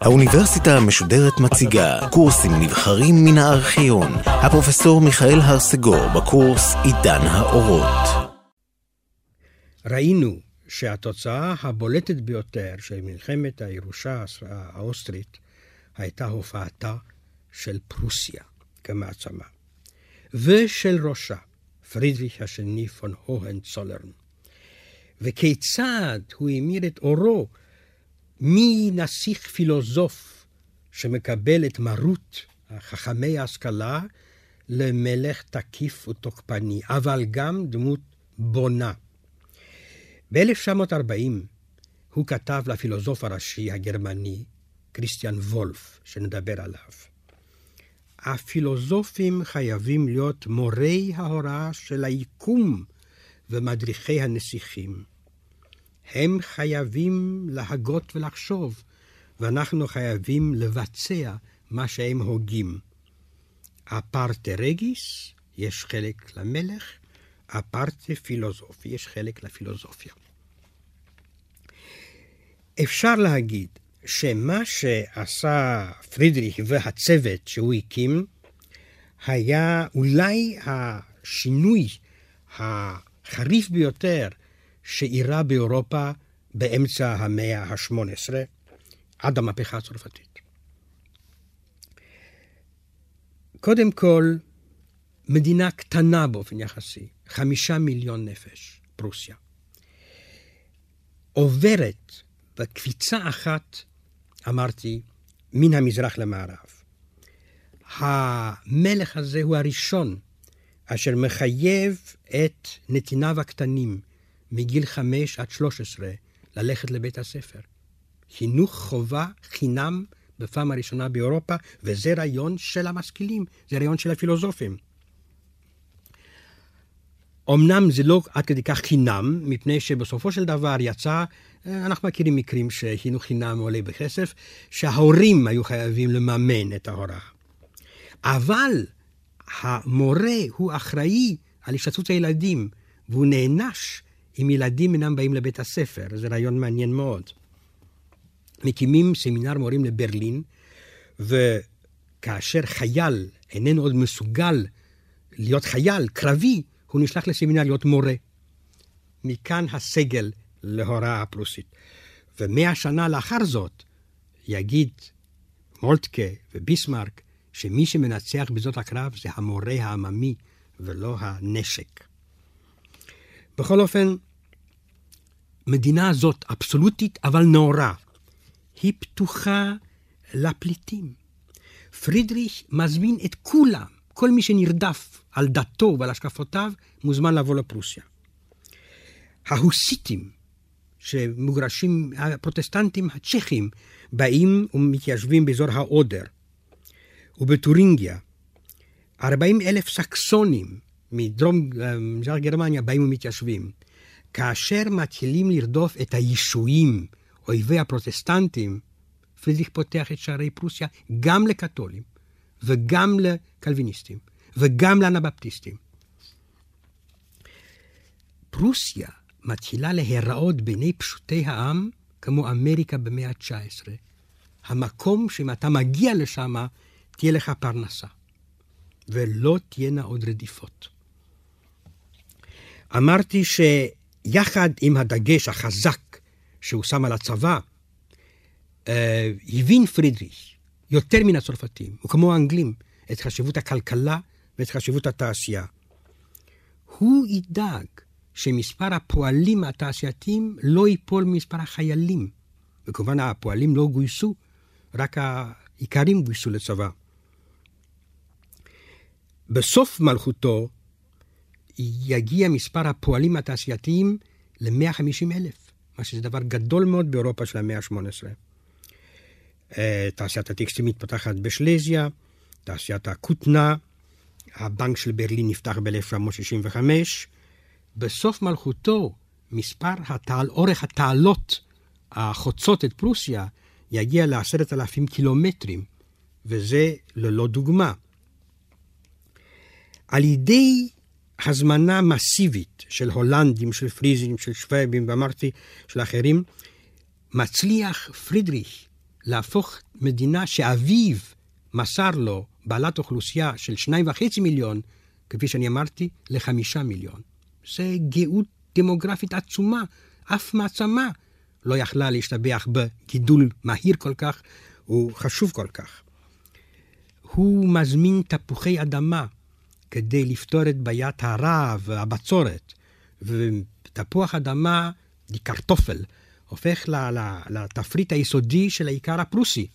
האוניברסיטה המשודרת מציגה קורסים נבחרים מן הארכיון. הפרופסור מיכאל הרסגור בקורס עידן האורות. ראינו שהתוצאה הבולטת ביותר של מלחמת הירושה האוסטרית הייתה הופעתה של פרוסיה כמעצמה, ושל ראשה, פרידריך השני פון הוהנצולרן. וכיצד הוא המיר את אורו מנסיך פילוסוף שמקבל את מרות חכמי ההשכלה למלך תקיף ותוקפני, אבל גם דמות בונה. ב-1940 הוא כתב לפילוסוף הראשי הגרמני, כריסטיאן וולף, שנדבר עליו. הפילוסופים חייבים להיות מורי ההוראה של היקום ומדריכי הנסיכים. הם חייבים להגות ולחשוב, ואנחנו חייבים לבצע מה שהם הוגים. אפרטה רגיס, יש חלק למלך, אפרטה פילוסופי, יש חלק לפילוסופיה. אפשר להגיד שמה שעשה פרידריך והצוות שהוא הקים, היה אולי השינוי החריף ביותר שאירע באירופה באמצע המאה ה-18, עד המהפכה הצרפתית. קודם כל, מדינה קטנה באופן יחסי, חמישה מיליון נפש, פרוסיה, עוברת בקפיצה אחת, אמרתי, מן המזרח למערב. המלך הזה הוא הראשון אשר מחייב את נתיניו הקטנים מגיל חמש עד שלוש עשרה ללכת לבית הספר. חינוך חובה חינם בפעם הראשונה באירופה, וזה רעיון של המשכילים, זה רעיון של הפילוסופים. אמנם זה לא עד כדי כך חינם, מפני שבסופו של דבר יצא, אנחנו מכירים מקרים שחינוך חינם עולה בכסף, שההורים היו חייבים לממן את ההוראה. אבל המורה הוא אחראי על השתתפות הילדים, והוא נענש אם ילדים אינם באים לבית הספר. זה רעיון מעניין מאוד. מקימים סמינר מורים לברלין, וכאשר חייל איננו עוד מסוגל להיות חייל קרבי, הוא נשלח לסמינר להיות מורה. מכאן הסגל להוראה הפרוסית. ומאה שנה לאחר זאת, יגיד מולטקה וביסמרק, שמי שמנצח בזאת הקרב זה המורה העממי ולא הנשק. בכל אופן, מדינה הזאת אבסולוטית אבל נאורה. היא פתוחה לפליטים. פרידריך מזמין את כולם, כל מי שנרדף על דתו ועל השקפותיו, מוזמן לבוא לפרוסיה. ההוסיטים, שמוגרשים, הפרוטסטנטים הצ'כים, באים ומתיישבים באזור האודר. ובטורינגיה, 40 אלף סקסונים מדרום מזרח גרמניה באים ומתיישבים. כאשר מתחילים לרדוף את הישועים, אויבי הפרוטסטנטים, פרידריך פותח את שערי פרוסיה גם לקתולים, וגם לקלוויניסטים, וגם לאנבפטיסטים. פרוסיה מתחילה להיראות בעיני פשוטי העם כמו אמריקה במאה ה-19. המקום שאם אתה מגיע לשם, תהיה לך פרנסה, ולא תהיינה עוד רדיפות. אמרתי שיחד עם הדגש החזק שהוא שם על הצבא, אה, הבין פרידריך יותר מן הצרפתים, וכמו האנגלים, את חשיבות הכלכלה ואת חשיבות התעשייה. הוא ידאג שמספר הפועלים התעשייתיים לא ייפול ממספר החיילים. וכמובן הפועלים לא גויסו, רק האיכרים גויסו לצבא. בסוף מלכותו יגיע מספר הפועלים התעשייתיים ל-150 אלף, מה שזה דבר גדול מאוד באירופה של המאה ה-18. אה, תעשיית הטקסטים מתפתחת בשלזיה, תעשיית הכותנה, הבנק של ברלין נפתח ב-1965. בסוף מלכותו, מספר התעל, אורך התעלות החוצות את פרוסיה יגיע לעשרת אלפים קילומטרים, וזה ללא דוגמה. על ידי הזמנה מסיבית של הולנדים, של פריזים, של שוובים, ואמרתי, של אחרים, מצליח פרידריך להפוך מדינה שאביו מסר לו, בעלת אוכלוסייה של שניים וחצי מיליון, כפי שאני אמרתי, לחמישה מיליון. זה גאות דמוגרפית עצומה, אף מעצמה לא יכלה להשתבח בגידול מהיר כל כך וחשוב כל כך. הוא מזמין תפוחי אדמה כדי לפתור את בעיית הרעב והבצורת, ותפוח אדמה, קרטופל, הופך לתפריט היסודי של העיקר הפרוסי,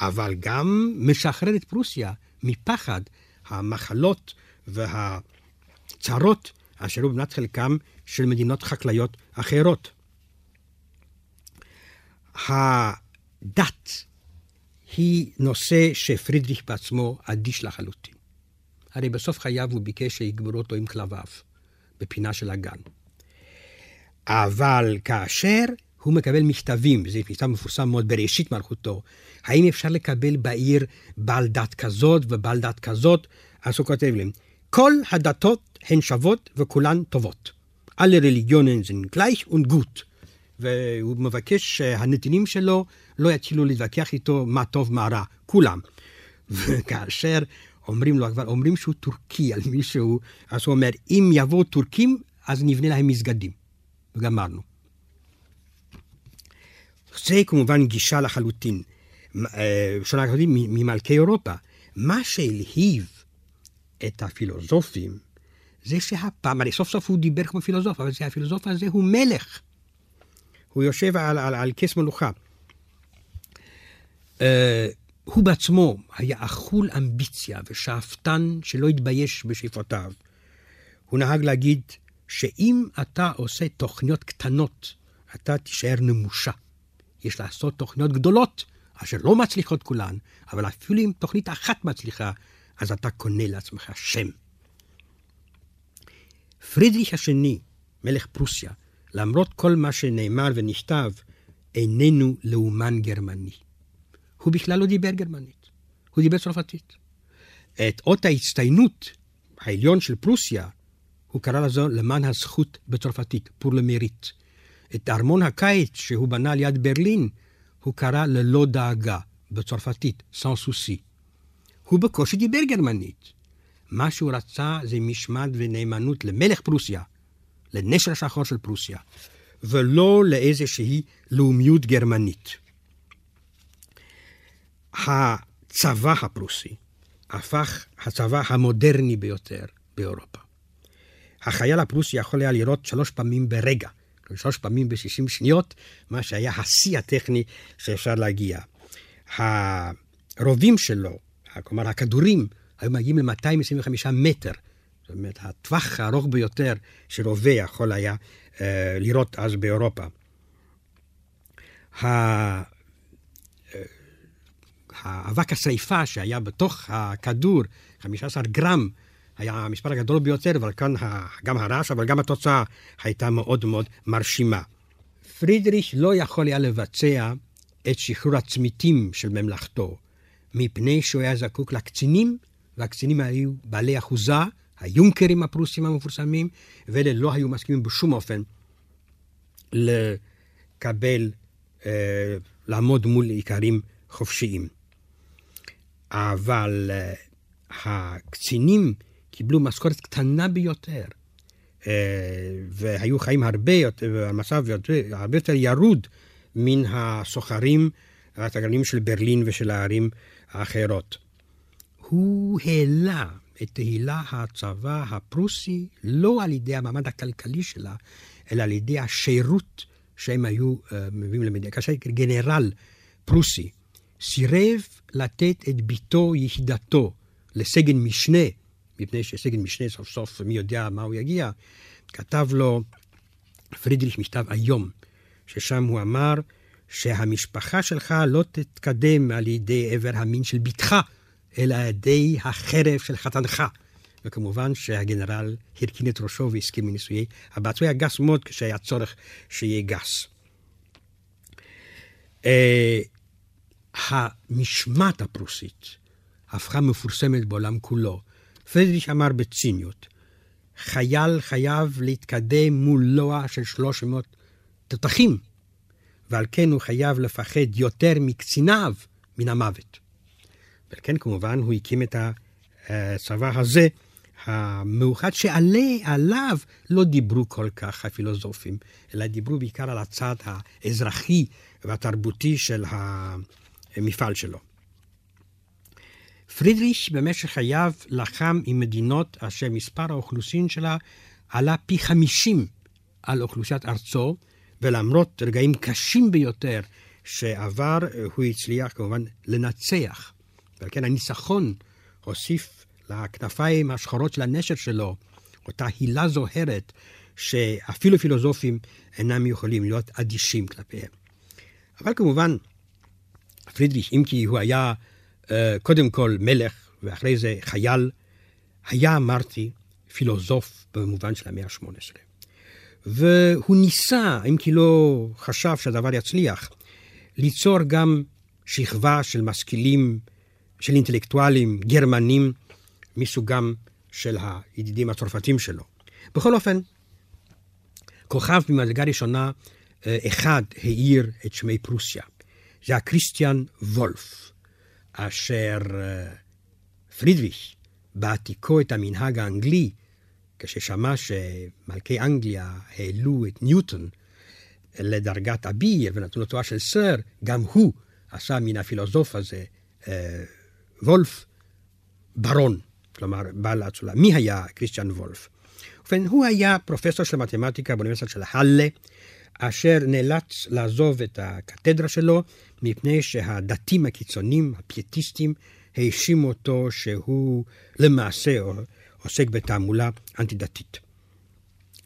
אבל גם משחרר את פרוסיה מפחד המחלות והצרות אשר הוא בנת חלקם של מדינות חקלאיות אחרות. הדת היא נושא שפרידריך בעצמו אדיש לחלוטין. הרי בסוף חייו הוא ביקש שיגברו אותו עם כלביו, בפינה של הגן. אבל כאשר הוא מקבל מכתבים, זה מכתב מפורסם מאוד בראשית מלכותו, האם אפשר לקבל בעיר בעל דת כזאת ובעל דת כזאת? אז הוא כותב להם, כל הדתות הן שוות וכולן טובות. alle Religionen sind gleich und gut. והוא מבקש שהנתינים שלו לא יתחילו להתווכח איתו מה טוב מה רע, כולם. וכאשר אומרים לו, כבר אומרים שהוא טורקי על מישהו, אז הוא אומר, אם יבואו טורקים, אז נבנה להם מסגדים. וגמרנו. זה כמובן גישה לחלוטין, אה, שונה לחלוטין ממלכי אירופה. מה שהלהיב את הפילוסופים, זה שהפעם, הרי סוף סוף הוא דיבר כמו פילוסוף, אבל זה הפילוסוף הזה הוא מלך. הוא יושב על, על, על כס מלוכה. Uh, הוא בעצמו היה אכול אמביציה ושאפתן שלא התבייש בשאיפותיו. הוא נהג להגיד שאם אתה עושה תוכניות קטנות, אתה תישאר נמושה. יש לעשות תוכניות גדולות, אשר לא מצליחות כולן, אבל אפילו אם תוכנית אחת מצליחה, אז אתה קונה לעצמך שם. פרידריך השני, מלך פרוסיה, למרות כל מה שנאמר ונכתב, איננו לאומן גרמני. הוא בכלל לא דיבר גרמנית, הוא דיבר צרפתית. את אות ההצטיינות העליון של פרוסיה, הוא קרא לזו למען הזכות בצרפתית, פור למריט. את ארמון הקיץ שהוא בנה על יד ברלין, הוא קרא ללא דאגה, בצרפתית, סן סוסי. הוא בקושי דיבר גרמנית. מה שהוא רצה זה משמעת ונאמנות למלך פרוסיה, לנשר השחור של פרוסיה, ולא לאיזושהי לאומיות גרמנית. הצבא הפרוסי הפך הצבא המודרני ביותר באירופה. החייל הפרוסי יכול היה לראות שלוש פעמים ברגע, שלוש פעמים ב-60 שניות, מה שהיה השיא הטכני שאפשר להגיע. הרובים שלו, כלומר הכדורים, היו מגיעים ל-225 מטר. זאת אומרת, הטווח הארוך ביותר שרובה יכול היה אה, לראות אז באירופה. אה, האבק השריפה שהיה בתוך הכדור, 15 גרם, היה המספר הגדול ביותר, אבל כאן גם הרעש, אבל גם התוצאה הייתה מאוד מאוד מרשימה. פרידריך לא יכול היה לבצע את שחרור הצמיתים של ממלכתו, מפני שהוא היה זקוק לקצינים והקצינים היו בעלי אחוזה, היונקרים הפרוסים המפורסמים, ואלה לא היו מסכימים בשום אופן לקבל, אה, לעמוד מול איכרים חופשיים. אבל אה, הקצינים קיבלו משכורת קטנה ביותר, אה, והיו חיים הרבה יותר, המצב הרבה יותר ירוד מן הסוחרים והתגרנים של ברלין ושל הערים האחרות. הוא העלה את תהילה הצבא הפרוסי לא על ידי המעמד הכלכלי שלה, אלא על ידי השירות שהם היו uh, מביאים למדינה. כאשר גנרל פרוסי סירב לתת את ביתו, יחידתו, לסגן משנה, מפני שסגן משנה סוף סוף, מי יודע מה הוא יגיע, כתב לו פרידריך מכתב איום, ששם הוא אמר שהמשפחה שלך לא תתקדם על ידי עבר המין של בתך, אלא על ידי החרב של חתנך. וכמובן שהגנרל הרכין את ראשו והסכים לנישואי הבת. הוא היה גס מאוד כשהיה צורך שיהיה גס. Uh, המשמעת הפרוסית הפכה מפורסמת בעולם כולו. פרידריך אמר בציניות, חייל חייב להתקדם מול לוע של 300 תותחים, ועל כן הוא חייב לפחד יותר מקציניו מן המוות. ועל כן כמובן הוא הקים את הצבא הזה, המאוחד, שעליו לא דיברו כל כך הפילוסופים, אלא דיברו בעיקר על הצד האזרחי והתרבותי של המפעל שלו. פרידריש במשך חייו לחם עם מדינות אשר מספר האוכלוסין שלה עלה פי חמישים על אוכלוסיית ארצו, ולמרות רגעים קשים ביותר שעבר, הוא הצליח כמובן לנצח. ועל כן הניצחון הוסיף לכנפיים השחורות של הנשר שלו אותה הילה זוהרת, שאפילו פילוסופים אינם יכולים להיות אדישים כלפיהם. אבל כמובן, פרידריך, אם כי הוא היה קודם כל מלך ואחרי זה חייל, היה, אמרתי, פילוסוף במובן של המאה ה-18. והוא ניסה, אם כי לא חשב שהדבר יצליח, ליצור גם שכבה של משכילים, של אינטלקטואלים גרמנים מסוגם של הידידים הצרפתים שלו. בכל אופן, כוכב ממדרגה ראשונה אה, אחד האיר את שמי פרוסיה. זה היה כריסטיאן וולף, אשר אה, פרידריך, בעתיקו את המנהג האנגלי, כששמע שמלכי אנגליה העלו את ניוטון לדרגת אביר ונתנו לו תואר של סר, גם הוא עשה מן הפילוסוף הזה, אה, וולף, ברון, כלומר בעל האצולה. מי היה כריסטיאן וולף? ובכן, הוא היה פרופסור של מתמטיקה באוניברסיטה של האלה, אשר נאלץ לעזוב את הקתדרה שלו מפני שהדתים הקיצוניים, הפייטיסטים, האשימו אותו שהוא למעשה עוסק בתעמולה אנטי-דתית.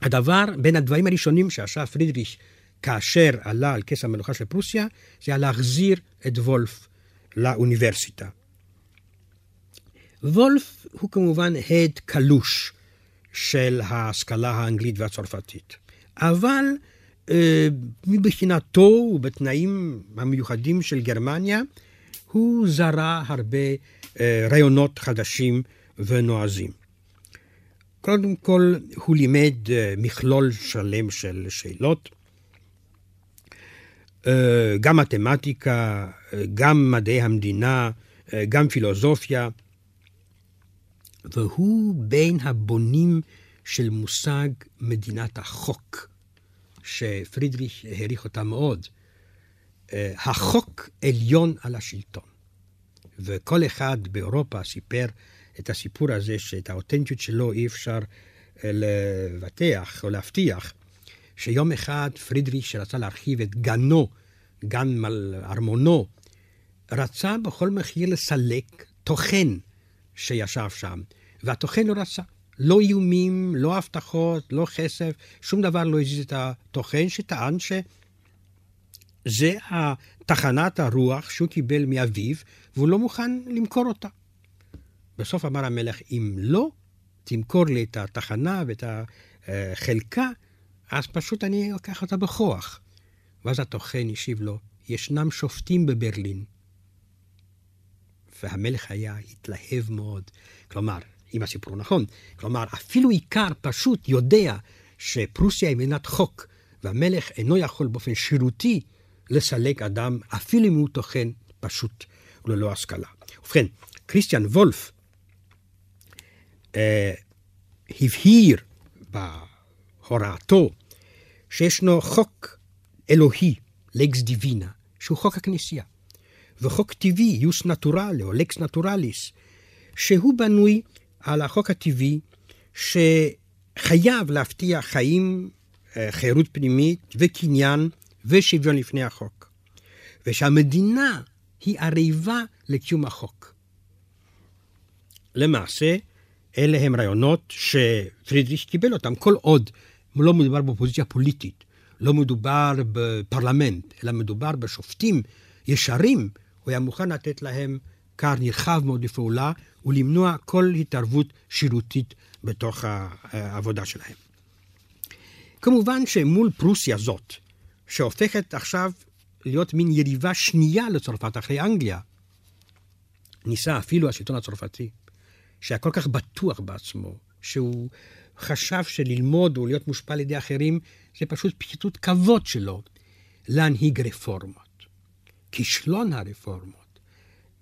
הדבר, בין הדברים הראשונים שעשה פרידריש כאשר עלה על כס המלוכה של פרוסיה, זה היה להחזיר את וולף לאוניברסיטה. וולף הוא כמובן הד קלוש של ההשכלה האנגלית והצרפתית, אבל מבחינתו ובתנאים המיוחדים של גרמניה, הוא זרה הרבה אה, רעיונות חדשים ונועזים. קודם כל, הוא לימד אה, מכלול שלם של שאלות, אה, גם מתמטיקה, אה, גם מדעי המדינה, גם פילוסופיה, והוא בין הבונים של מושג מדינת החוק, שפרידריך העריך אותה מאוד. החוק עליון על השלטון. וכל אחד באירופה סיפר את הסיפור הזה, שאת האותנטיות שלו אי אפשר אה, לבטח או להבטיח, שיום אחד פרידריך, שרצה להרחיב את גנו, גן ארמונו, רצה בכל מחיר לסלק טוחן שישב שם, והטוחן לא רצה. לא איומים, לא הבטחות, לא כסף, שום דבר לא הזיז את הטוחן, שטען שזה תחנת הרוח שהוא קיבל מאביו, והוא לא מוכן למכור אותה. בסוף אמר המלך, אם לא תמכור לי את התחנה ואת החלקה, אז פשוט אני אקח אותה בכוח. ואז הטוחן השיב לו, ישנם שופטים בברלין. והמלך היה התלהב מאוד. כלומר, אם הסיפור נכון, כלומר, אפילו עיקר פשוט יודע שפרוסיה היא מדינת חוק, והמלך אינו יכול באופן שירותי לסלק אדם, אפילו אם הוא טוחן פשוט וללא השכלה. ובכן, כריסטיאן וולף אה, הבהיר בהוראתו שישנו חוק אלוהי, לקס דיווינה, שהוא חוק הכנסייה, וחוק טבעי, יוס נטורלי או לקס נטורליס, שהוא בנוי על החוק הטבעי שחייב להבטיח חיים, אה, חירות פנימית וקניין ושוויון לפני החוק, ושהמדינה היא ערבה לקיום החוק. למעשה, אלה הם רעיונות שפרידריך קיבל אותם, כל עוד לא מדובר באופוזיציה פוליטית, לא מדובר בפרלמנט, אלא מדובר בשופטים ישרים, הוא היה מוכן לתת להם כר נרחב מאוד לפעולה ולמנוע כל התערבות שירותית בתוך העבודה שלהם. כמובן שמול פרוסיה זאת, שהופכת עכשיו להיות מין יריבה שנייה לצרפת אחרי אנגליה, ניסה אפילו השלטון הצרפתי שהיה כל כך בטוח בעצמו, שהוא חשב שללמוד ולהיות מושפע על ידי אחרים זה פשוט פשיטות כבוד שלו להנהיג רפורמות. כישלון הרפורמות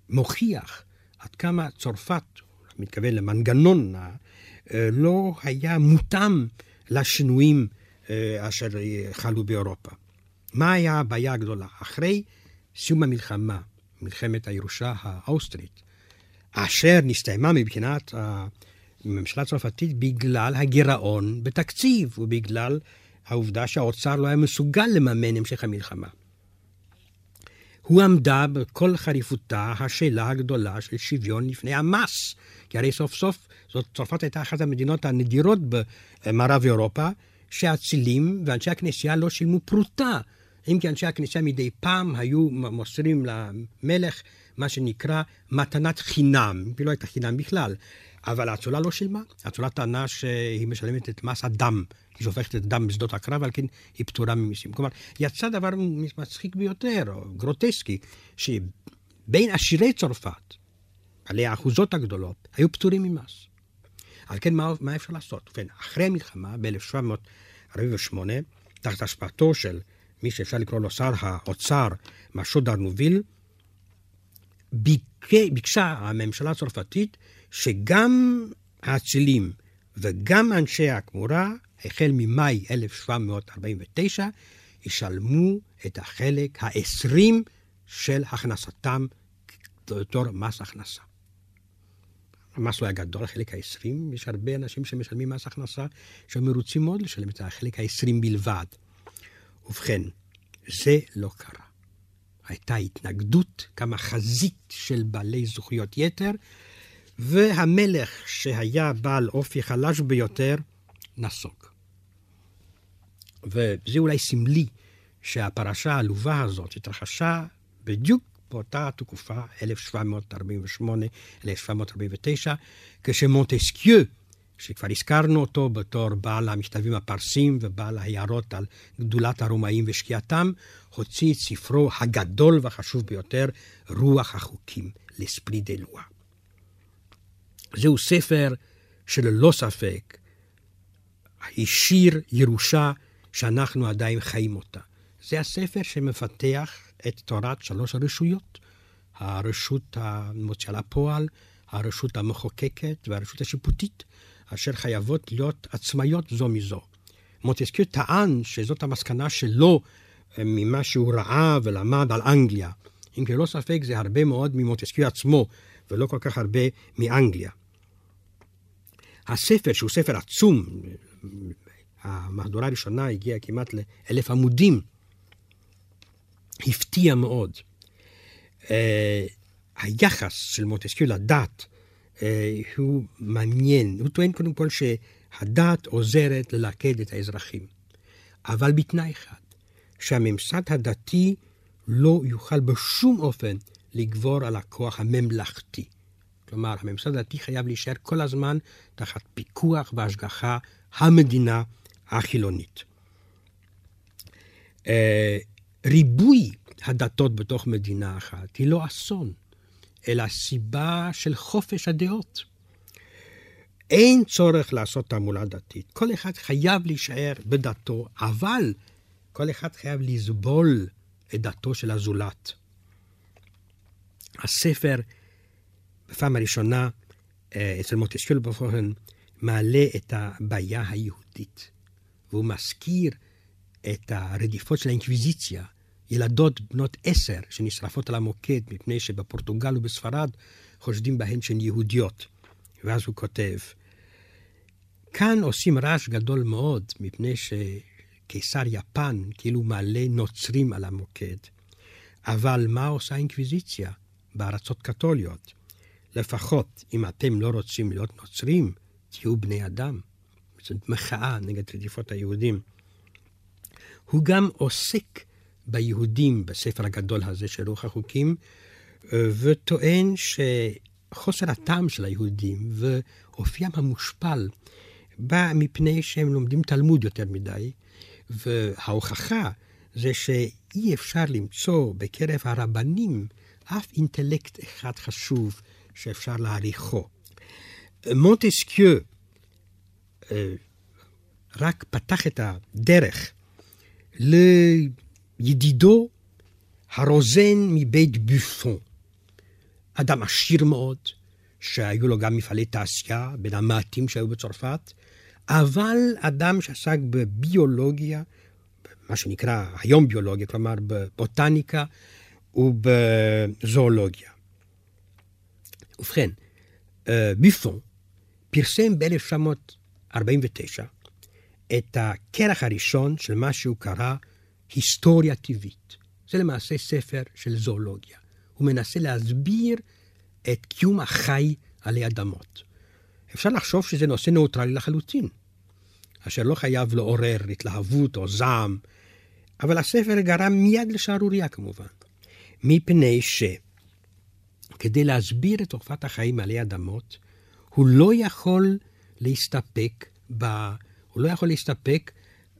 מוכיח עד כמה צרפת, מתכוון למנגנון, אה, לא היה מותאם לשינויים אה, אשר חלו באירופה. מה היה הבעיה הגדולה? אחרי סיום המלחמה, מלחמת הירושה האוסטרית, אשר נסתיימה מבחינת הממשלה הצרפתית בגלל הגירעון בתקציב ובגלל העובדה שהאוצר לא היה מסוגל לממן המשך המלחמה. הוא עמדה בכל חריפותה השאלה הגדולה של שוויון לפני המס. כי הרי סוף סוף זאת צרפת הייתה אחת המדינות הנדירות במערב אירופה, שהאצילים ואנשי הכנסייה לא שילמו פרוטה. אם כי אנשי הכנסייה מדי פעם היו מוסרים למלך מה שנקרא מתנת חינם, היא לא הייתה חינם בכלל. אבל האצולה לא שילמה. האצולה טענה שהיא משלמת את מס הדם, היא שופכת את הדם בשדות הקרב, על כן היא פטורה ממיסים. כלומר, יצא דבר מצחיק ביותר, או גרוטסקי, שבין עשירי צרפת, בעלי האחוזות הגדולות, היו פטורים ממס. על כן, מה, מה אפשר לעשות? ובכן, אחרי המלחמה, ב-1748, תחת השפעתו של מי שאפשר לקרוא לו שר האוצר, משו דרנוביל, ביקשה הממשלה הצרפתית שגם האצילים וגם אנשי הכמורה, החל ממאי 1749, ישלמו את החלק ה-20 של הכנסתם בתור מס הכנסה. המס לא היה גדול, החלק ה-20, יש הרבה אנשים שמשלמים מס הכנסה שהם מרוצים מאוד לשלם את החלק ה-20 בלבד. ובכן, זה לא קרה. הייתה התנגדות, כמה חזית של בעלי זכויות יתר, והמלך, שהיה בעל אופי חלש ביותר, נסוג. וזה אולי סמלי שהפרשה העלובה הזאת התרחשה בדיוק באותה תקופה, 1748-1749, כשמונטסקיו, שכבר הזכרנו אותו בתור בעל המכתבים הפרסים ובעל ההערות על גדולת הרומאים ושקיעתם, הוציא את ספרו הגדול והחשוב ביותר, רוח החוקים, לספרי דה לואה. זהו ספר שללא ספק השאיר ירושה שאנחנו עדיין חיים אותה. זה הספר שמפתח את תורת שלוש הרשויות, הרשות המוציאה לפועל, הרשות המחוקקת והרשות השיפוטית, אשר חייבות להיות עצמאיות זו מזו. מוטסקיו טען שזאת המסקנה שלו אה, ממה שהוא ראה ולמד על אנגליה. אם כי ללא ספק זה הרבה מאוד ממוטסקיו עצמו, ולא כל כך הרבה מאנגליה. הספר, שהוא ספר עצום, המהדורה הראשונה הגיעה כמעט לאלף עמודים, הפתיע מאוד. Uh, היחס של מוטסקיו לדת הוא מעניין. הוא טוען קודם כל שהדת עוזרת ללכד את האזרחים, אבל בתנאי אחד, שהממסד הדתי לא יוכל בשום אופן לגבור על הכוח הממלכתי. כלומר, הממסד הדתי חייב להישאר כל הזמן תחת פיקוח והשגחה המדינה החילונית. Uh, ריבוי הדתות בתוך מדינה אחת היא לא אסון, אלא סיבה של חופש הדעות. אין צורך לעשות תעמולה דתית. כל אחד חייב להישאר בדתו, אבל כל אחד חייב לסבול את דתו של הזולת. הספר, בפעם הראשונה, אה, אצל מוטסקיול בפורן, מעלה את הבעיה היהודית, והוא מזכיר את הרדיפות של האינקוויזיציה, ילדות בנות עשר שנשרפות על המוקד מפני שבפורטוגל ובספרד חושדים בהן שהן יהודיות. ואז הוא כותב, כאן עושים רעש גדול מאוד מפני שקיסר יפן כאילו מעלה נוצרים על המוקד. אבל מה עושה האינקוויזיציה בארצות קתוליות? לפחות אם אתם לא רוצים להיות נוצרים, תהיו בני אדם. זאת מחאה נגד רדיפות היהודים. הוא גם עוסק ביהודים בספר הגדול הזה של רוח החוקים, וטוען שחוסר הטעם של היהודים ואופיים המושפל בא מפני שהם לומדים תלמוד יותר מדי, וההוכחה זה שאי אפשר למצוא בקרב הרבנים אף אינטלקט אחד חשוב שאפשר להעריכו. מונטסקיו, רק פתח את הדרך לידידו הרוזן מבית בופון, אדם עשיר מאוד, שהיו לו גם מפעלי תעשייה, בין המעטים שהיו בצרפת, אבל אדם שעסק בביולוגיה, מה שנקרא היום ביולוגיה, כלומר בבוטניקה ובזואולוגיה. ובכן, אה, ביפון פרסם ב-1949 את הכרך הראשון של מה שהוא קרא היסטוריה טבעית. זה למעשה ספר של זואולוגיה. הוא מנסה להסביר את קיום החי עלי אדמות. אפשר לחשוב שזה נושא ניאוטרלי לחלוטין, אשר לא חייב לעורר התלהבות או זעם, אבל הספר גרם מיד לשערורייה כמובן, מפני שכדי להסביר את תופעת החיים עלי אדמות, הוא לא יכול להסתפק ב... הוא לא יכול להסתפק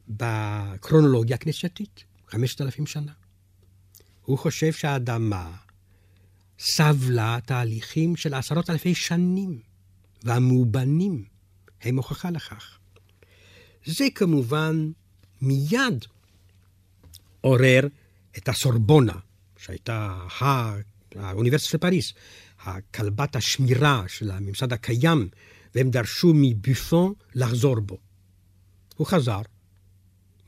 בקרונולוגיה הכנסייתית, חמשת אלפים שנה. הוא חושב שהאדמה סבלה תהליכים של עשרות אלפי שנים, והמאובנים הם הוכחה לכך. זה כמובן מיד עורר את הסורבונה, שהייתה האוניברסיטה של פריס, הכלבת השמירה של הממסד הקיים, והם דרשו מבופון לחזור בו. הוא חזר,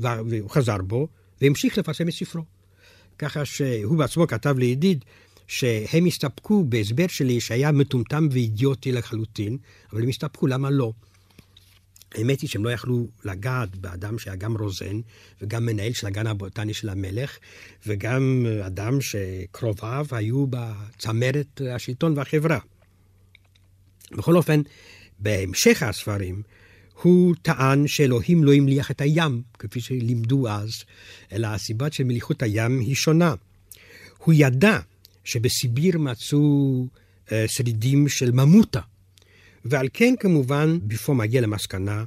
והוא חזר בו, והמשיך לפרסם את ספרו. ככה שהוא בעצמו כתב לידיד שהם הסתפקו בהסבר שלי שהיה מטומטם ואידיוטי לחלוטין, אבל הם הסתפקו, למה לא? האמת היא שהם לא יכלו לגעת באדם שהיה גם רוזן, וגם מנהל של הגן הבוטני של המלך, וגם אדם שקרוביו היו בצמרת השלטון והחברה. בכל אופן, בהמשך הספרים, הוא טען שאלוהים לא המליח את הים, כפי שלימדו אז, אלא הסיבה של מליחות הים היא שונה. הוא ידע שבסיביר מצאו אה, שרידים של ממוטה, ועל כן כמובן בפו מגיע למסקנה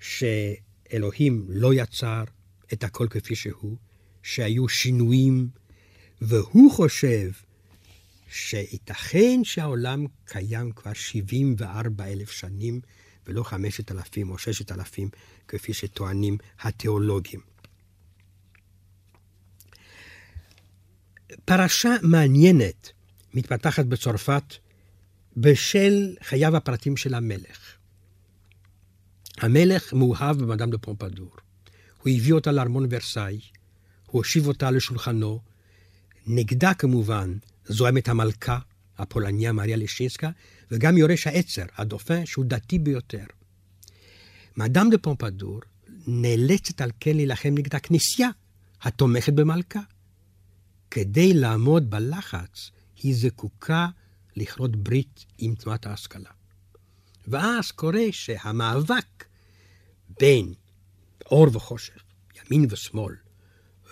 שאלוהים לא יצר את הכל כפי שהוא, שהיו שינויים, והוא חושב שייתכן שהעולם קיים כבר 74 אלף שנים, ולא 5,000 או 6,000, כפי שטוענים התיאולוגים. פרשה מעניינת מתפתחת בצרפת בשל חייו הפרטיים של המלך. המלך מאוהב במדאם דה פומפדור. הוא הביא אותה לארמון ורסאי, הוא הושיב אותה לשולחנו, נגדה כמובן זוהמת המלכה, הפולניה מריה לשינסקה, וגם יורש העצר, הדופן, שהוא דתי ביותר. מאדם דה פומפדור נאלצת על כן להילחם נגד הכנסייה, התומכת במלכה. כדי לעמוד בלחץ, היא זקוקה לכרות ברית עם תנועת ההשכלה. ואז קורה שהמאבק בין אור וחושך, ימין ושמאל,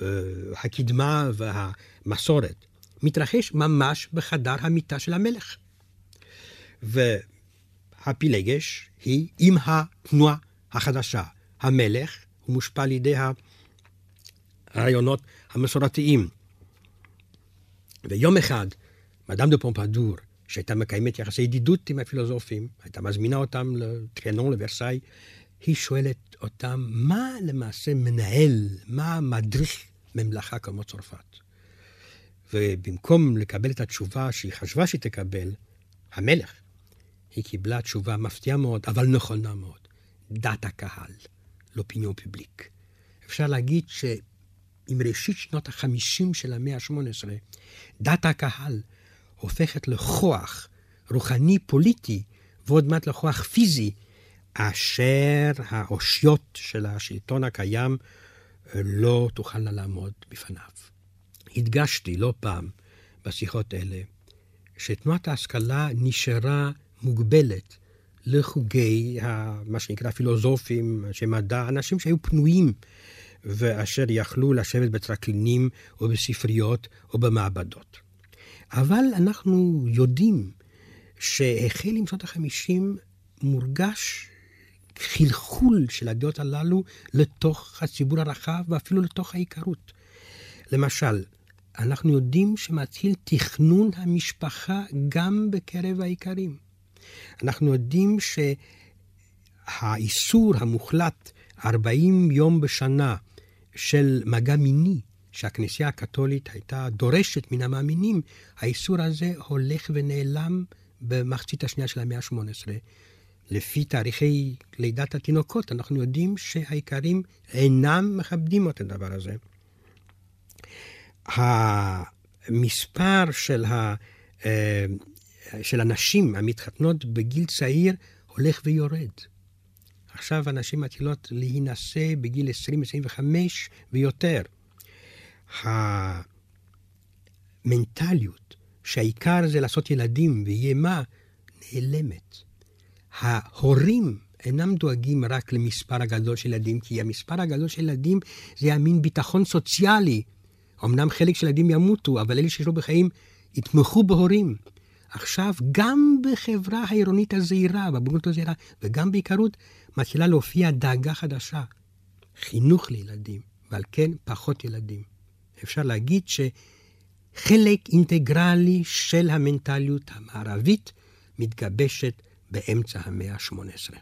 אה, הקדמה והמסורת, מתרחש ממש בחדר המיטה של המלך. והפילגש היא עם התנועה החדשה. המלך הוא מושפע על ידי הרעיונות המסורתיים. ויום אחד, מדאם דה פומפדור, שהייתה מקיימת יחסי ידידות עם הפילוסופים, הייתה מזמינה אותם לטריאנון, לוורסאי, היא שואלת אותם, מה למעשה מנהל, מה מדריך ממלכה כמו צרפת? ובמקום לקבל את התשובה שהיא חשבה שהיא תקבל, המלך, היא קיבלה תשובה מפתיעה מאוד, אבל נכונה מאוד. דת הקהל, לאופיניון פובליק. אפשר להגיד שעם ראשית שנות החמישים של המאה ה-18, דת הקהל הופכת לכוח רוחני פוליטי, ועוד מעט לכוח פיזי, אשר האושיות של השלטון הקיים לא תוכלנה לעמוד בפניו. הדגשתי לא פעם בשיחות אלה, שתנועת ההשכלה נשארה מוגבלת לחוגי מה שנקרא פילוסופים, אנשי מדע, אנשים שהיו פנויים ואשר יכלו לשבת בטרקלינים או בספריות או במעבדות. אבל אנחנו יודעים שהחל עם שנות החמישים מורגש חלחול של הדעות הללו לתוך הציבור הרחב ואפילו לתוך העיקרות. למשל, אנחנו יודעים שמתחיל תכנון המשפחה גם בקרב האיכרים. אנחנו יודעים שהאיסור המוחלט 40 יום בשנה של מגע מיני, שהכנסייה הקתולית הייתה דורשת מן המאמינים, האיסור הזה הולך ונעלם במחצית השנייה של המאה ה-18. לפי תאריכי לידת התינוקות, אנחנו יודעים שהאיכרים אינם מכבדים את הדבר הזה. המספר של, ה, אה, של הנשים המתחתנות בגיל צעיר הולך ויורד. עכשיו הנשים מתחילות להינשא בגיל 20-25 ויותר. המנטליות שהעיקר זה לעשות ילדים ויהיה מה, נעלמת. ההורים אינם דואגים רק למספר הגדול של ילדים, כי המספר הגדול של ילדים זה המין ביטחון סוציאלי. אמנם חלק של ילדים ימותו, אבל אלה לו בחיים יתמכו בהורים. עכשיו, גם בחברה העירונית הזהירה, בבגרות הזהירה, וגם בעיקרות, מתחילה להופיע דאגה חדשה. חינוך לילדים, ועל כן פחות ילדים. אפשר להגיד שחלק אינטגרלי של המנטליות המערבית מתגבשת באמצע המאה ה-18.